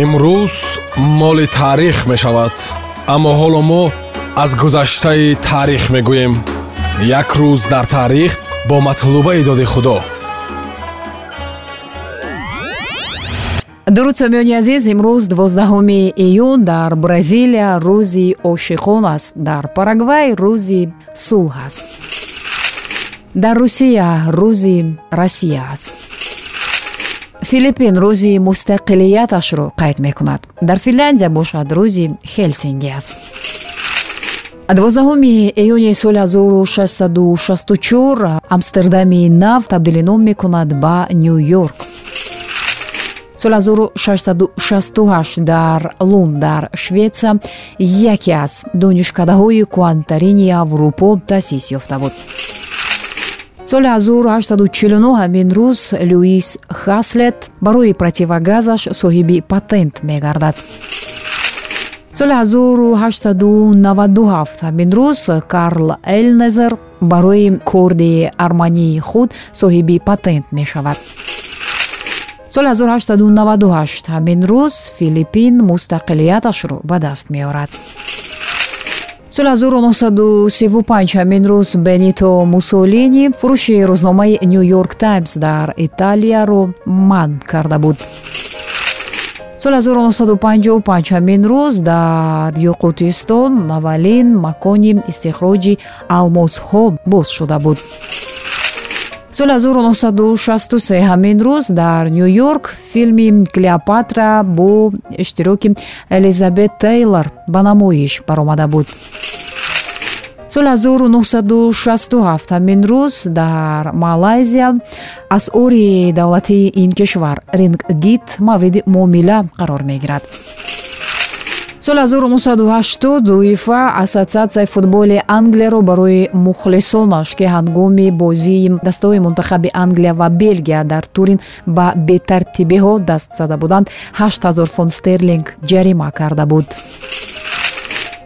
имрӯз моли таърих мешавад аммо ҳоло мо аз гузаштаи таърих мегӯем. Як рӯз дар таърих бо матлубаи доди худо. Дуруд сомиёни азиз имрӯз дувоздаҳуми июн дар бразилия рӯзи ошиқон аст. Дар парагвай рӯзи сулҳ аст. Дар русия рӯзи россия аст филиппин рӯзи мустақилияташро қайд мекунад? Дар финляндия бошад рӯзи хелсинги аст. Дувоздаҳуми июни соли 1664 амстердами нав табдили ном мекунад ба ню йорк. Соли 1668 дар лун дар шветсия яке аз донишкадаҳои кӯҳантарини аврупо таъсис ёфта буд соли 1849 ҳамин рӯз луис хаслет барои противогазаш соҳиби патент мегардад. соли 1897 ҳамин рӯз карл элнезер барои корди армании худ соҳиби патент мешавад. соли 1898 ҳамин рӯз филиппин мустақилияташро ба даст меорад соли 1935 ҳамин рӯз бенито муссолини фурӯши рӯзномаи ню йорк таймс дар италияро манъ карда буд. Соли 1955 ҳамин рӯз дар ёқутистон аввалин макони истихроҷи алмосҳо боз шуда буд соли 1963 ҳамин рӯз дар ню йорк филми клеопатра бо иштироки элизабет тейлор ба намоиш баромада буд. Соли 1967 ҳамин рӯз дар малайзия асъори давлатии ин кишвар ринггит мавриди муомила қарор мегирад соли 1980 уифа ассотсиатсияи футболи англияро барои мухлисонаш ки ҳангоми бозии дастаҳои мунтахаби англия ва белгия дар турин ба бетартибиҳо даст зада буданд. 8000 фунт стерлинг ҷарима карда буд.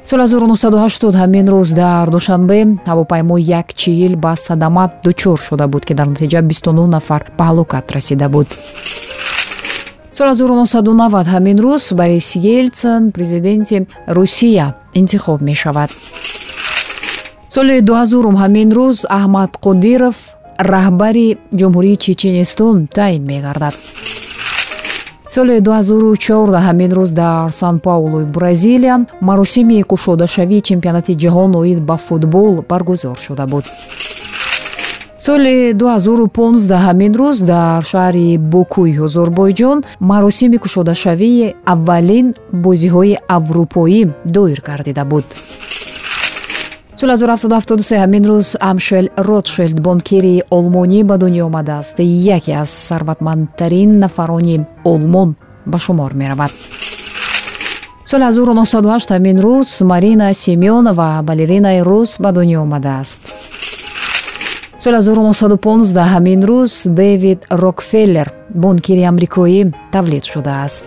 Соли 1980 ҳамин рӯз дар душанбе ҳавопаймои якчил ба садама дучор шуда буд ки дар натиҷа 29 нафар ба ҳалокат расида буд соли 1990 ҳамин рӯз борис елтсин президенти русия интихоб мешавад. Соли 2000 ҳамин рӯз аҳмад қодиров раҳбари ҷумҳурии чеченистон таъин мегардад. Соли 2014 ҳамин рӯз дар сан паулои бразилия маросими кушодашавии чемпионати ҷаҳон оид ба футбол баргузор шуда буд соли 2015 ҳамин рӯз дар шаҳри бокуи озорбойҷон маросими кушодашавии аввалин бозиҳои аврупоӣ доир гардида буд. Соли 1773 ҳамин рӯз амшел ротшелд бонкири олмонӣ ба дунё омадааст. Яке аз сарватмандтарин нафарони олмон ба шумор меравад. Соли 1908 ҳамин рӯз марина семёнова балеринаи рус ба дунё омадааст соли 1915 ҳамин рӯз дэвид рокфеллер бонкири амрикоӣ тавлид шудааст.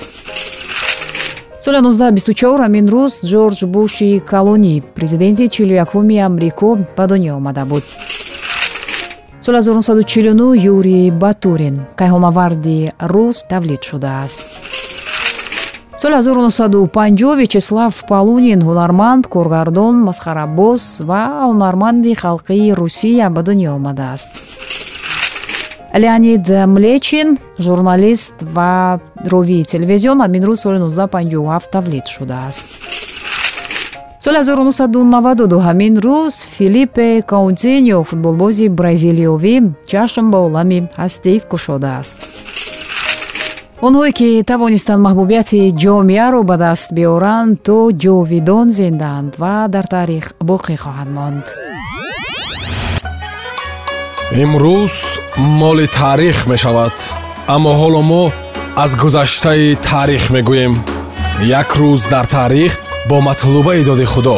Соли 1924 ҳамин рӯз ҷорҷ буши калонӣ президенти 41уми амрико ба дунё омада буд. Соли 1949 юрий батурин кайҳонаварди рус тавлид шудааст соли 1950 вячеслав палунин ҳунарманд коргардон масхарабоз ва ҳунарманди халқии русия ба дунё омадааст. Леонид млечин журналист ва ровии телевизион ҳамин рӯз соли 1957 тавлид шудааст. Соли 1992 ҳамин рӯз филиппе каунтиньо футболбози бразилиёвӣ чашм ба олами ҳастӣ кушодааст онҳое ки тавонистанд маҳбубияти ҷомеаро ба даст биёранд то ҷовидон зиндаанд ва дар таърих боқӣ хоҳанд монд. Имрӯз моли таърих мешавад аммо ҳоло мо аз гузаштаи таърих мегӯем. Як рӯз дар таърих бо матлубаи доди худо